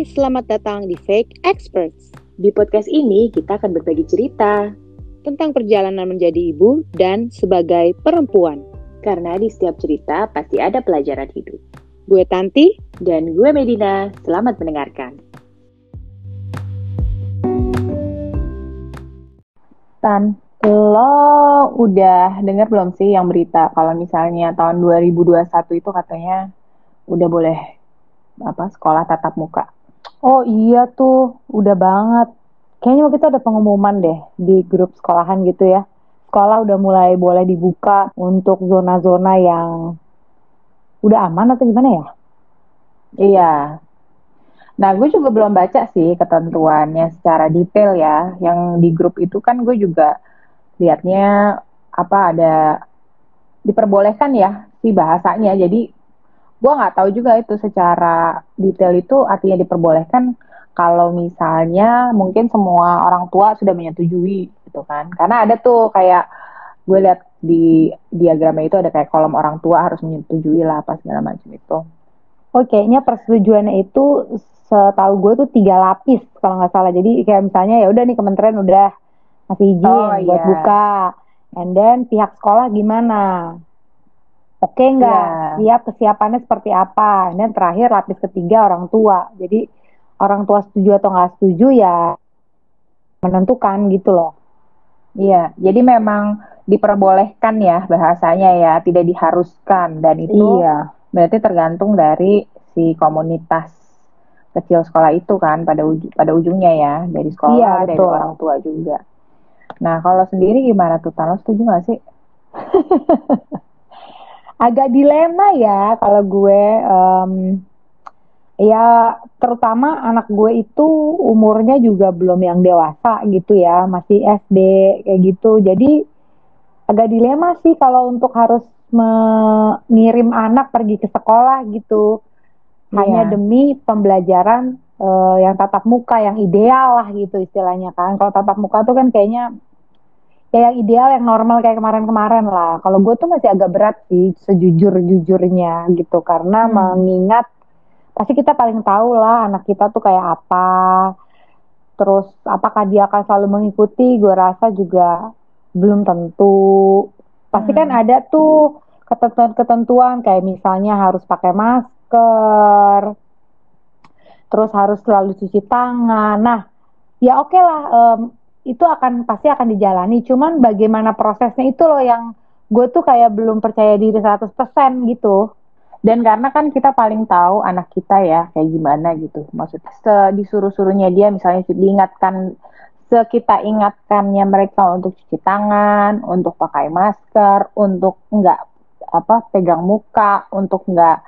Hai, selamat datang di Fake Experts. Di podcast ini kita akan berbagi cerita tentang perjalanan menjadi ibu dan sebagai perempuan. karena di setiap cerita pasti ada pelajaran hidup. Gue Tanti, Dan gue Medina, selamat mendengarkan. Tan, lo udah dengar belum sih yang berita kalau misalnya tahun 2021 itu katanya udah boleh apa sekolah tatap muka? Oh iya tuh, udah banget. Kayaknya waktu itu ada pengumuman deh di grup sekolahan gitu ya. Sekolah udah mulai boleh dibuka untuk zona-zona yang udah aman atau gimana ya? Iya. Nah, gue juga belum baca sih ketentuannya secara detail ya. Yang di grup itu kan gue juga liatnya apa ada diperbolehkan ya si bahasanya. Jadi gue nggak tahu juga itu secara detail itu artinya diperbolehkan kalau misalnya mungkin semua orang tua sudah menyetujui gitu kan. Karena ada tuh kayak gue lihat di diagramnya itu ada kayak kolom orang tua harus menyetujui lah apa segala macam itu. Oh kayaknya persetujuannya itu setahu gue tuh tiga lapis kalau nggak salah. Jadi kayak misalnya ya udah nih kementerian udah kasih izin Oh, buat iya. buka. And then pihak sekolah gimana? Oke nggak? Iya. Siap kesiapannya seperti apa? Then terakhir lapis ketiga orang tua. Jadi orang tua setuju atau nggak setuju ya menentukan gitu loh. Iya, jadi memang diperbolehkan ya bahasanya ya, tidak diharuskan dan itu Iya. berarti tergantung dari si komunitas kecil sekolah itu kan pada uju- pada ujungnya ya dari sekolah Iya, dari betul. orang tua juga. Nah kalau sendiri gimana tuh Tan? Lo setuju gak sih? agak dilema ya kalau gue em, ya terutama anak gue itu umurnya juga belum yang dewasa gitu ya masih SD kayak gitu. Jadi agak dilema sih kalau untuk harus mengirim anak pergi ke sekolah gitu. Hanya Iya. demi pembelajaran eh, yang tatap muka yang ideal lah gitu istilahnya kan. Kalau tatap muka tuh kan kayaknya ya yang ideal yang normal kayak kemarin-kemarin lah. Kalau gue tuh masih agak berat sih sejujur-jujurnya gitu karena Hmm. mengingat pasti kita paling tahu lah anak kita tuh kayak apa. Terus apakah dia akan selalu mengikuti? Gue rasa juga belum tentu. Pasti kan Hmm. ada tuh ketentuan-ketentuan kayak misalnya harus pakai masker, terus harus selalu cuci tangan. Nah, ya oke lah em, itu akan pasti akan dijalani cuman bagaimana prosesnya itu loh yang gue tuh kayak belum percaya diri 100% gitu Dan karena kan kita paling tahu anak kita ya kayak gimana gitu. Maksudnya se disuruh-suruhnya dia misalnya diingatkan sekita ingatkannya mereka untuk cuci tangan, untuk pakai masker, untuk enggak apa pegang muka, untuk enggak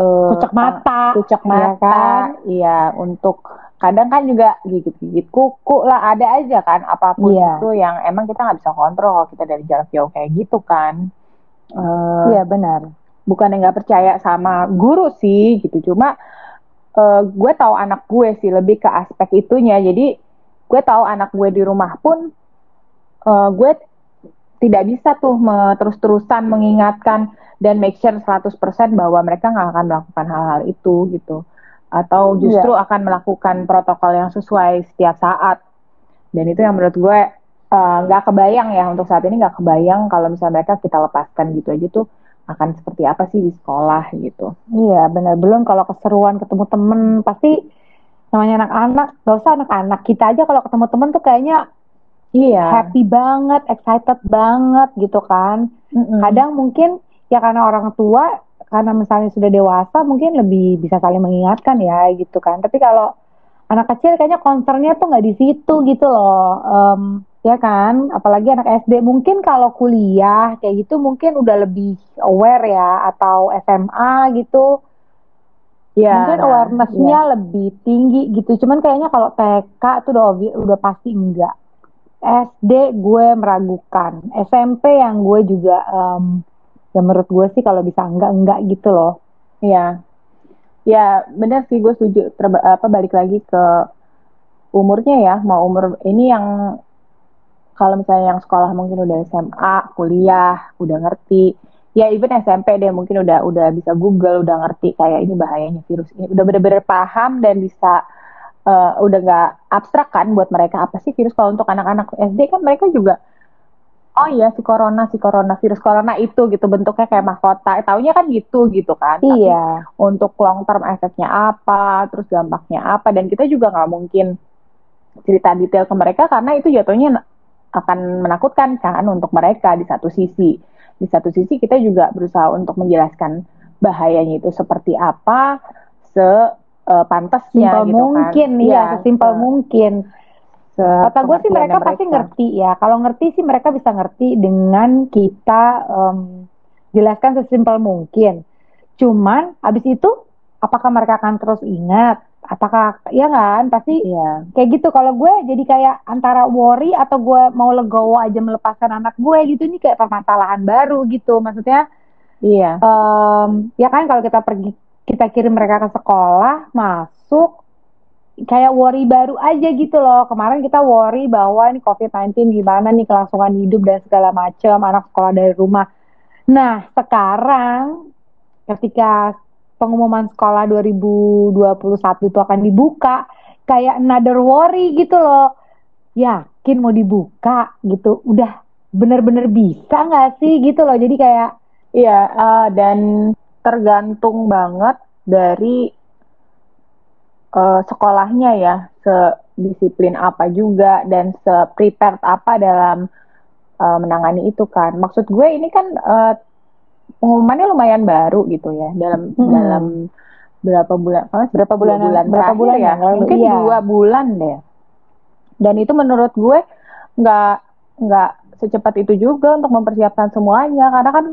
eh, kucek mata kucek ya mata, kan? iya untuk kadang kan juga gigit-gigit kuku lah ada aja kan apa pun Iya. itu yang emang kita nggak bisa kontrol kalau kita dari jarak jauh kayak gitu kan. Eh, iya benar bukan yang nggak percaya sama guru sih gitu cuma eh, gue tahu anak gue sih lebih ke aspek itunya jadi gue tahu anak gue di rumah pun eh, gue tidak bisa tuh terus-terusan mengingatkan dan make sure 100% bahwa mereka nggak akan melakukan hal-hal itu gitu atau justru akan melakukan protokol yang sesuai setiap saat dan itu yang menurut gue eh, nggak kebayang ya untuk saat ini nggak kebayang kalau misalnya mereka kita lepaskan gitu aja tuh akan seperti apa sih di sekolah gitu. iya benar belum kalau keseruan ketemu temen pasti namanya anak-anak gak usah anak-anak kita aja kalau ketemu temen tuh kayaknya Iya. happy banget excited banget gitu kan Mm-mm. kadang mungkin ya karena orang tua karena misalnya sudah dewasa mungkin lebih bisa saling mengingatkan ya gitu kan. Tapi kalau anak kecil kayaknya concernnya tuh nggak di situ gitu loh Em, ya kan. Apalagi anak SD mungkin kalau kuliah kayak gitu mungkin udah lebih aware ya atau SMA gitu. Iya, mungkin nah, awareness-nya iya. lebih tinggi gitu. Cuman kayaknya kalau TK tuh udah udah pasti enggak. SD gue meragukan. SMP yang gue juga em, ya menurut gue sih kalau bisa enggak enggak gitu loh. Iya. Ya, benar sih gue setuju. Terba- apa balik lagi ke umurnya ya, mau umur ini yang kalau misalnya yang sekolah mungkin udah SMA, kuliah, udah ngerti, ya even SMP deh mungkin udah udah bisa Google udah ngerti kayak ini bahayanya virus ini. Udah bener-bener paham dan bisa uh, udah nggak abstrak kan buat mereka. Apa sih virus kalau untuk anak-anak? SD kan mereka juga oh iya si corona si corona virus corona itu gitu bentuknya kayak mahkota. Taunya kan gitu gitu kan. Iya. Tapi untuk long term efeknya apa terus dampaknya apa dan kita juga nggak mungkin cerita detail ke mereka karena itu jatuhnya akan menakutkan kan untuk mereka di satu sisi. Di satu sisi kita juga berusaha untuk menjelaskan bahayanya itu seperti apa se uh, pantasnya simpel gitu mungkin kan. ya, simpel mungkin kata gue sih mereka, mereka pasti ngerti ya. Kalau ngerti sih mereka bisa ngerti dengan kita um, jelaskan sesimpel mungkin. Cuman abis itu apakah mereka akan terus ingat? Apakah ya kan? Pasti iya. kayak gitu. Kalau gue jadi kayak antara worry atau gue mau legowo aja melepaskan anak gue gitu ini kayak permasalahan baru gitu. Maksudnya iya. um, ya kan kalau kita pergi kita kirim mereka ke sekolah masuk kayak worry baru aja gitu loh. Kemarin kita worry bahwa ini covid-19 gimana nih kelangsungan hidup dan segala macam anak sekolah dari rumah. Nah sekarang ketika pengumuman sekolah 2021 itu akan dibuka kayak another worry gitu loh. Yakin mau dibuka gitu? Udah bener-bener bisa nggak sih gitu loh? Jadi kayak iya uh, dan tergantung banget dari uh, sekolahnya ya sedisiplin apa juga dan se-prepared apa dalam uh, menangani itu kan. Maksud gue ini kan uh, pengumumannya lumayan baru gitu ya dalam hmm. dalam berapa bulan oh, berapa bulan bulan berapa bulan ya, ya mungkin iya. dua bulan deh. Dan itu menurut gue nggak nggak secepat itu juga untuk mempersiapkan semuanya karena kan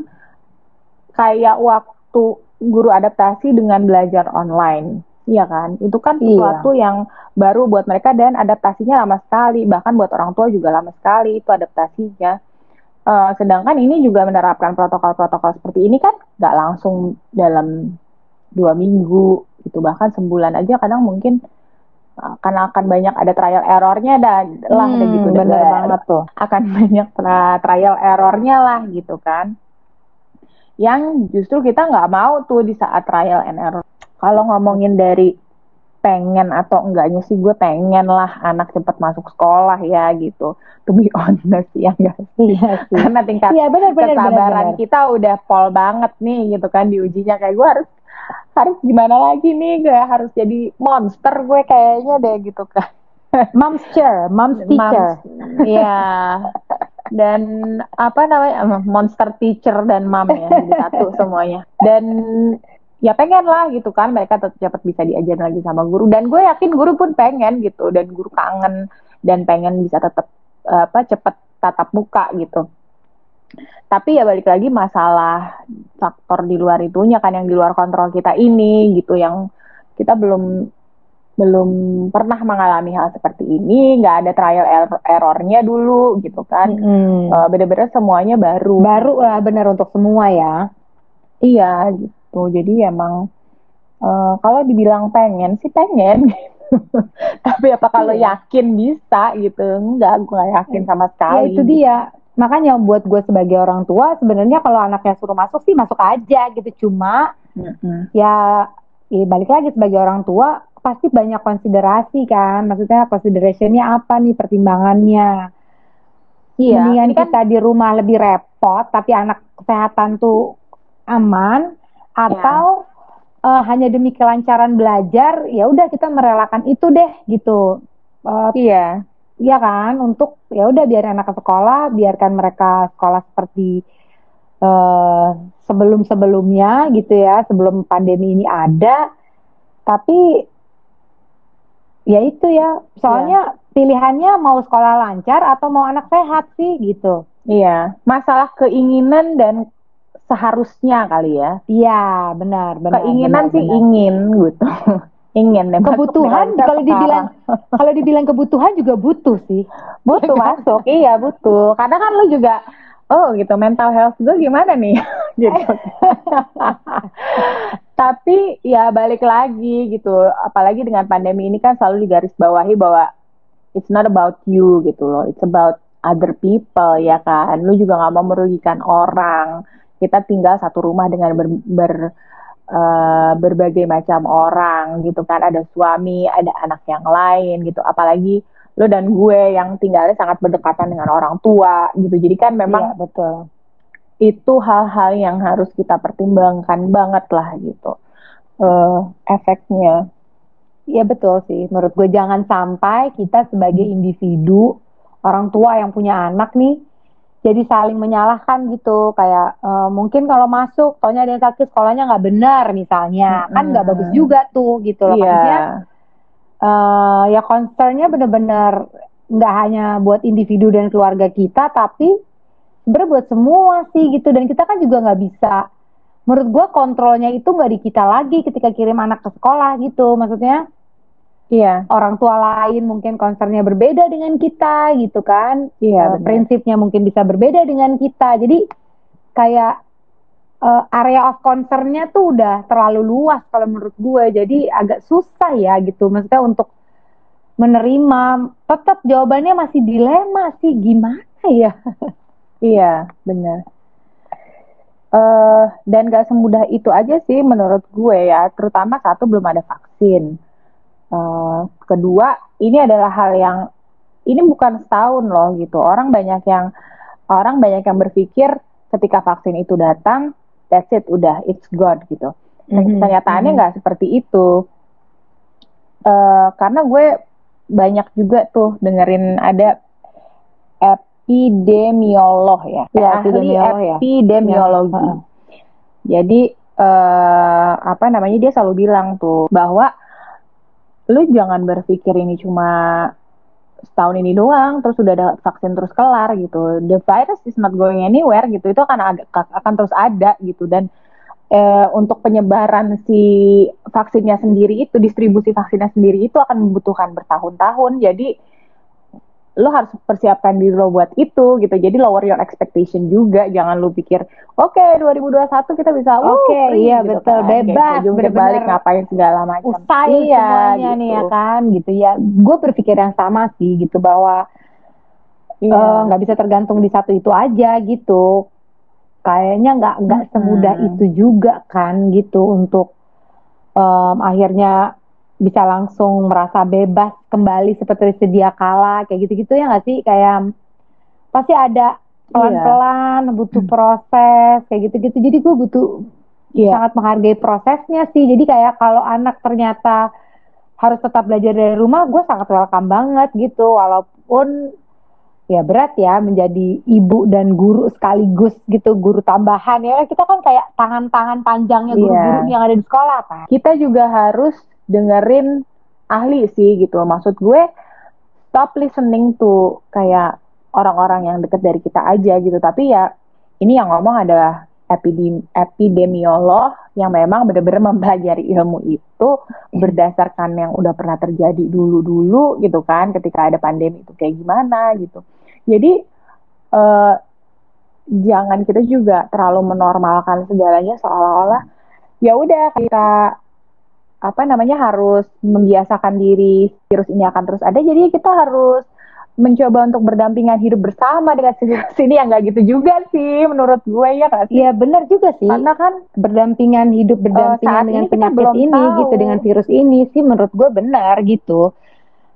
kayak waktu guru adaptasi dengan belajar online Iya kan, itu kan iya. sesuatu yang baru buat mereka dan adaptasinya lama sekali. Bahkan buat orang tua juga lama sekali itu adaptasinya. Uh, sedangkan ini juga menerapkan protokol-protokol seperti ini kan nggak langsung dalam dua minggu itu bahkan sebulan aja kadang mungkin uh, karena akan banyak ada trial errornya dan lah hmm, gitu bener banget tuh akan banyak trial errornya lah gitu kan yang justru kita nggak mau tuh di saat trial and error kalau ngomongin dari pengen atau enggaknya sih gue pengen lah anak cepat masuk sekolah ya gitu. To be honest ya enggak sih? Iya sih. karena tingkat iya, bener, bener, kesabaran bener, bener. kita udah pol banget nih gitu kan diujinya kayak gue harus harus gimana lagi nih? Gue harus jadi monster gue kayaknya deh gitu kan. Monster mom's teacher. iya. Dan apa namanya? Monster teacher dan mom ya jadi satu semuanya. Dan ya pengen lah gitu kan mereka tetap cepat bisa diajar lagi sama guru. Dan gue yakin guru pun pengen gitu dan guru kangen dan pengen bisa tetap apa cepat tatap muka gitu. Tapi ya balik lagi masalah faktor di luar itunya kan yang di luar kontrol kita ini gitu yang kita belum belum pernah mengalami hal seperti ini. Nggak ada trial error errornya dulu gitu kan. Hmm. uh, bener-bener semuanya baru. Baru lah bener untuk semua ya. Iya gitu gitu. Jadi emang uh, kalau dibilang pengen sih pengen. Tapi apa kalau iya. yakin bisa gitu? Enggak gue gak yakin sama sekali. Ya itu dia. Makanya buat gue sebagai orang tua sebenarnya kalau anaknya suruh masuk sih masuk aja gitu. Cuma mm-hmm. ya, ya balik lagi sebagai orang tua pasti banyak konsiderasi kan. Maksudnya considerationnya apa nih pertimbangannya? Iya, ini kan kita di rumah lebih repot, tapi anak kesehatan tuh aman atau ya. uh, hanya demi kelancaran belajar ya udah kita merelakan itu deh gitu. Uh, iya. iya kan? Untuk ya udah biar anak ke sekolah biarkan mereka sekolah seperti uh, sebelum sebelumnya gitu ya sebelum pandemi ini ada. Tapi ya itu ya. Soalnya ya. pilihannya mau sekolah lancar atau mau anak sehat sih gitu. Iya. Masalah keinginan dan seharusnya kali ya. Iya, benar, benar. Keinginan benar, sih benar. ingin gitu. ingin deh. Kebutuhan kalau dibilang kalau dibilang kebutuhan juga butuh sih. Butuh masuk. iya, butuh. Karena kan lu juga oh gitu mental health gue gimana nih gitu. Tapi ya balik lagi gitu. Apalagi dengan pandemi ini kan selalu digaris bawahi bahwa it's not about you gitu loh. It's about other people ya kan. Lu juga nggak mau merugikan orang kita tinggal satu rumah dengan ber, ber uh, berbagai macam orang gitu kan ada suami ada anak yang lain gitu apalagi lo dan gue yang tinggalnya sangat berdekatan dengan orang tua gitu jadi kan memang Iya, betul. itu hal-hal yang harus kita pertimbangkan banget lah gitu uh, efeknya Iya betul sih. Menurut gue jangan sampai kita sebagai individu orang tua yang punya anak nih jadi saling menyalahkan gitu. Kayak eh, mungkin kalau masuk, taunya ada yang sakit sekolahnya nggak benar misalnya, kan nggak bagus juga tuh gitu loh. iya Maksudnya eh, ya concernnya bener-bener nggak hanya buat individu dan keluarga kita, tapi sebenarnya buat semua sih gitu. Dan kita kan juga nggak bisa menurut gue kontrolnya itu nggak di kita lagi ketika kirim anak ke sekolah gitu maksudnya iya. orang tua lain mungkin concernnya berbeda dengan kita gitu kan? Iya benar. prinsipnya mungkin bisa berbeda dengan kita. Jadi kayak eh, area of concernnya tuh udah terlalu luas kalau menurut gue. Jadi agak susah ya gitu. Maksudnya untuk menerima tetap jawabannya masih dilema sih gimana ya? Iya, benar. Eh dan gak semudah itu aja sih menurut gue ya, terutama satu belum ada vaksin. Eh kedua, ini adalah hal yang ini bukan setahun loh gitu. Orang banyak yang orang banyak yang berpikir ketika vaksin itu datang, that's it, udah it's God gitu. Mhm, Kenyataannya mhm. nggak seperti itu. Eh karena gue banyak juga tuh dengerin ada epidemiolog ya, ahli epidemiolog ya. epidemiologi. Ya. Jadi eh apa namanya dia selalu bilang tuh bahwa lu jangan berpikir ini cuma setahun ini doang terus udah ada vaksin terus kelar gitu. The virus is not going anywhere gitu. Itu akan agak akan terus ada gitu dan eh, untuk penyebaran si vaksinnya sendiri itu distribusi vaksinnya sendiri itu akan membutuhkan bertahun-tahun. Jadi lo harus persiapkan diri lo buat itu gitu. Jadi lower your expectation juga. Jangan lu pikir, oke 2021 kita bisa, uh, Oke, free," iya, gitu betul. kan. Kayak Bebas, ujung bener-bener balik ngapain segala macam. usai Iya, semuanya nih ya gitu. kan gitu ya gue berpikir yang sama sih gitu bahwa Iya. eh, nggak bisa tergantung di satu itu aja gitu kayaknya nggak nggak Mm-mm. semudah itu juga kan gitu untuk em, akhirnya bisa langsung merasa bebas kembali seperti sedia kala kayak gitu-gitu ya nggak sih? Kayak pasti ada pelan-pelan butuh proses kayak gitu-gitu. Jadi gue butuh Iya. sangat menghargai prosesnya sih. Jadi kayak kalau anak ternyata harus tetap belajar dari rumah gue sangat welcome banget gitu. Walaupun ya berat ya menjadi ibu dan guru sekaligus gitu guru tambahan ya. Kita kan kayak tangan-tangan panjangnya Iya. guru-guru yang ada di sekolah kan kita juga harus dengerin ahli sih gitu. Maksud gue stop listening to kayak orang-orang yang deket dari kita aja gitu. Tapi ya ini yang ngomong adalah epidem epidemiolog yang memang benar-benar mempelajari ilmu itu berdasarkan yang udah pernah terjadi dulu-dulu gitu kan ketika ada pandemi itu kayak gimana gitu. Jadi eh, jangan kita juga terlalu menormalkan segalanya seolah-olah ya udah kita apa namanya harus membiasakan diri virus ini akan terus ada. Jadi kita harus mencoba untuk berdampingan hidup bersama dengan virus ini. Yang nggak gitu juga sih menurut gue ya sih? Iya benar juga sih. Karena kan berdampingan hidup saat berdampingan dengan ini penyakit ini tahu. gitu dengan virus ini sih menurut gue benar gitu.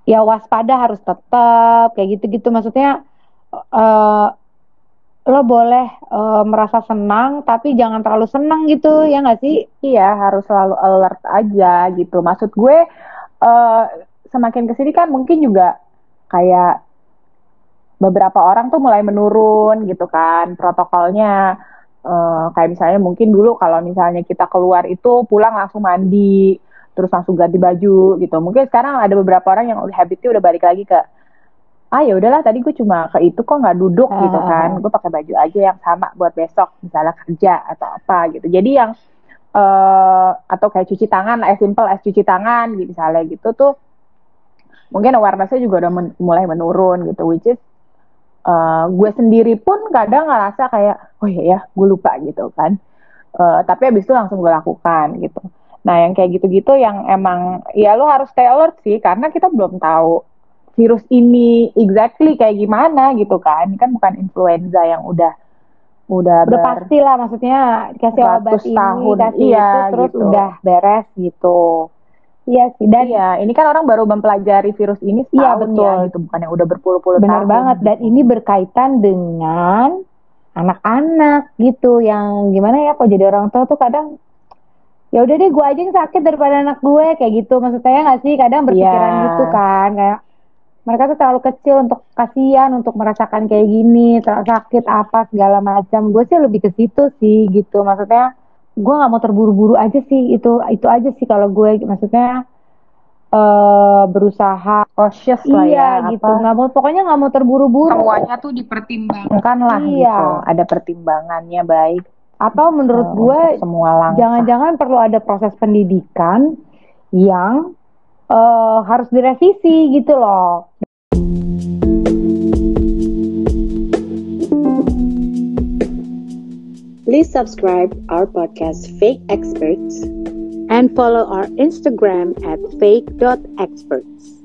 Ya waspada harus tetap kayak gitu-gitu. Maksudnya eh lo boleh eh, merasa senang tapi jangan terlalu senang gitu ya nggak sih? Iya harus selalu alert aja gitu. Maksud gue eh semakin ke sini kan mungkin juga kayak beberapa orang tuh mulai menurun gitu kan protokolnya. Eh, kayak misalnya mungkin dulu kalau misalnya kita keluar itu pulang langsung mandi terus langsung ganti baju gitu. Mungkin sekarang ada beberapa orang yang udah habitnya udah balik lagi ke ah ya udahlah tadi gue cuma ke itu kok nggak duduk Ah, gitu ah, kan. ah. gue pakai baju aja yang sama buat besok misalnya kerja atau apa gitu. Jadi yang eh atau kayak cuci tangan as simple as cuci tangan gitu misalnya gitu tuh mungkin awarenessnya juga udah men- mulai menurun gitu which is eh, gue sendiri pun kadang ngerasa kayak oh iya ya gue lupa gitu kan. Eh, tapi habis itu langsung gue lakukan gitu. Nah yang kayak gitu-gitu yang emang ya lo harus stay alert sih karena kita belum tahu virus ini exactly kayak gimana gitu kan ini kan bukan influenza yang udah udah udah ber- pasti lah maksudnya kasih obat ini tahun, kasih iya, itu terus gitu. udah beres gitu iya sih dan Iya, ini kan orang baru mempelajari virus ini Iya, setahun betul. ya, gitu bukan yang udah berpuluh-puluh tahun. benar banget dan ini berkaitan dengan anak-anak gitu yang gimana ya kok jadi orang tua tuh kadang ya udah deh gue aja yang sakit daripada anak gue kayak gitu maksudnya nggak sih kadang berpikiran Iya. gitu kan kayak mereka tuh terlalu kecil untuk kasihan untuk merasakan kayak gini terlalu sakit apa segala macam. Gue sih lebih ke situ sih gitu. Maksudnya gue nggak mau terburu-buru aja sih. Itu itu aja sih kalau gue. Maksudnya eh berusaha Cautious lah iya ya, gitu. nggak mau pokoknya nggak mau terburu-buru. Semuanya tuh dipertimbangkan lah Iya. gitu. Ada pertimbangannya baik. Atau menurut eh, gue semua langkah. jangan-jangan perlu ada proses pendidikan yang eh, harus direvisi gitu loh Please subscribe our podcast Fake Experts and follow our Instagram at fake.experts.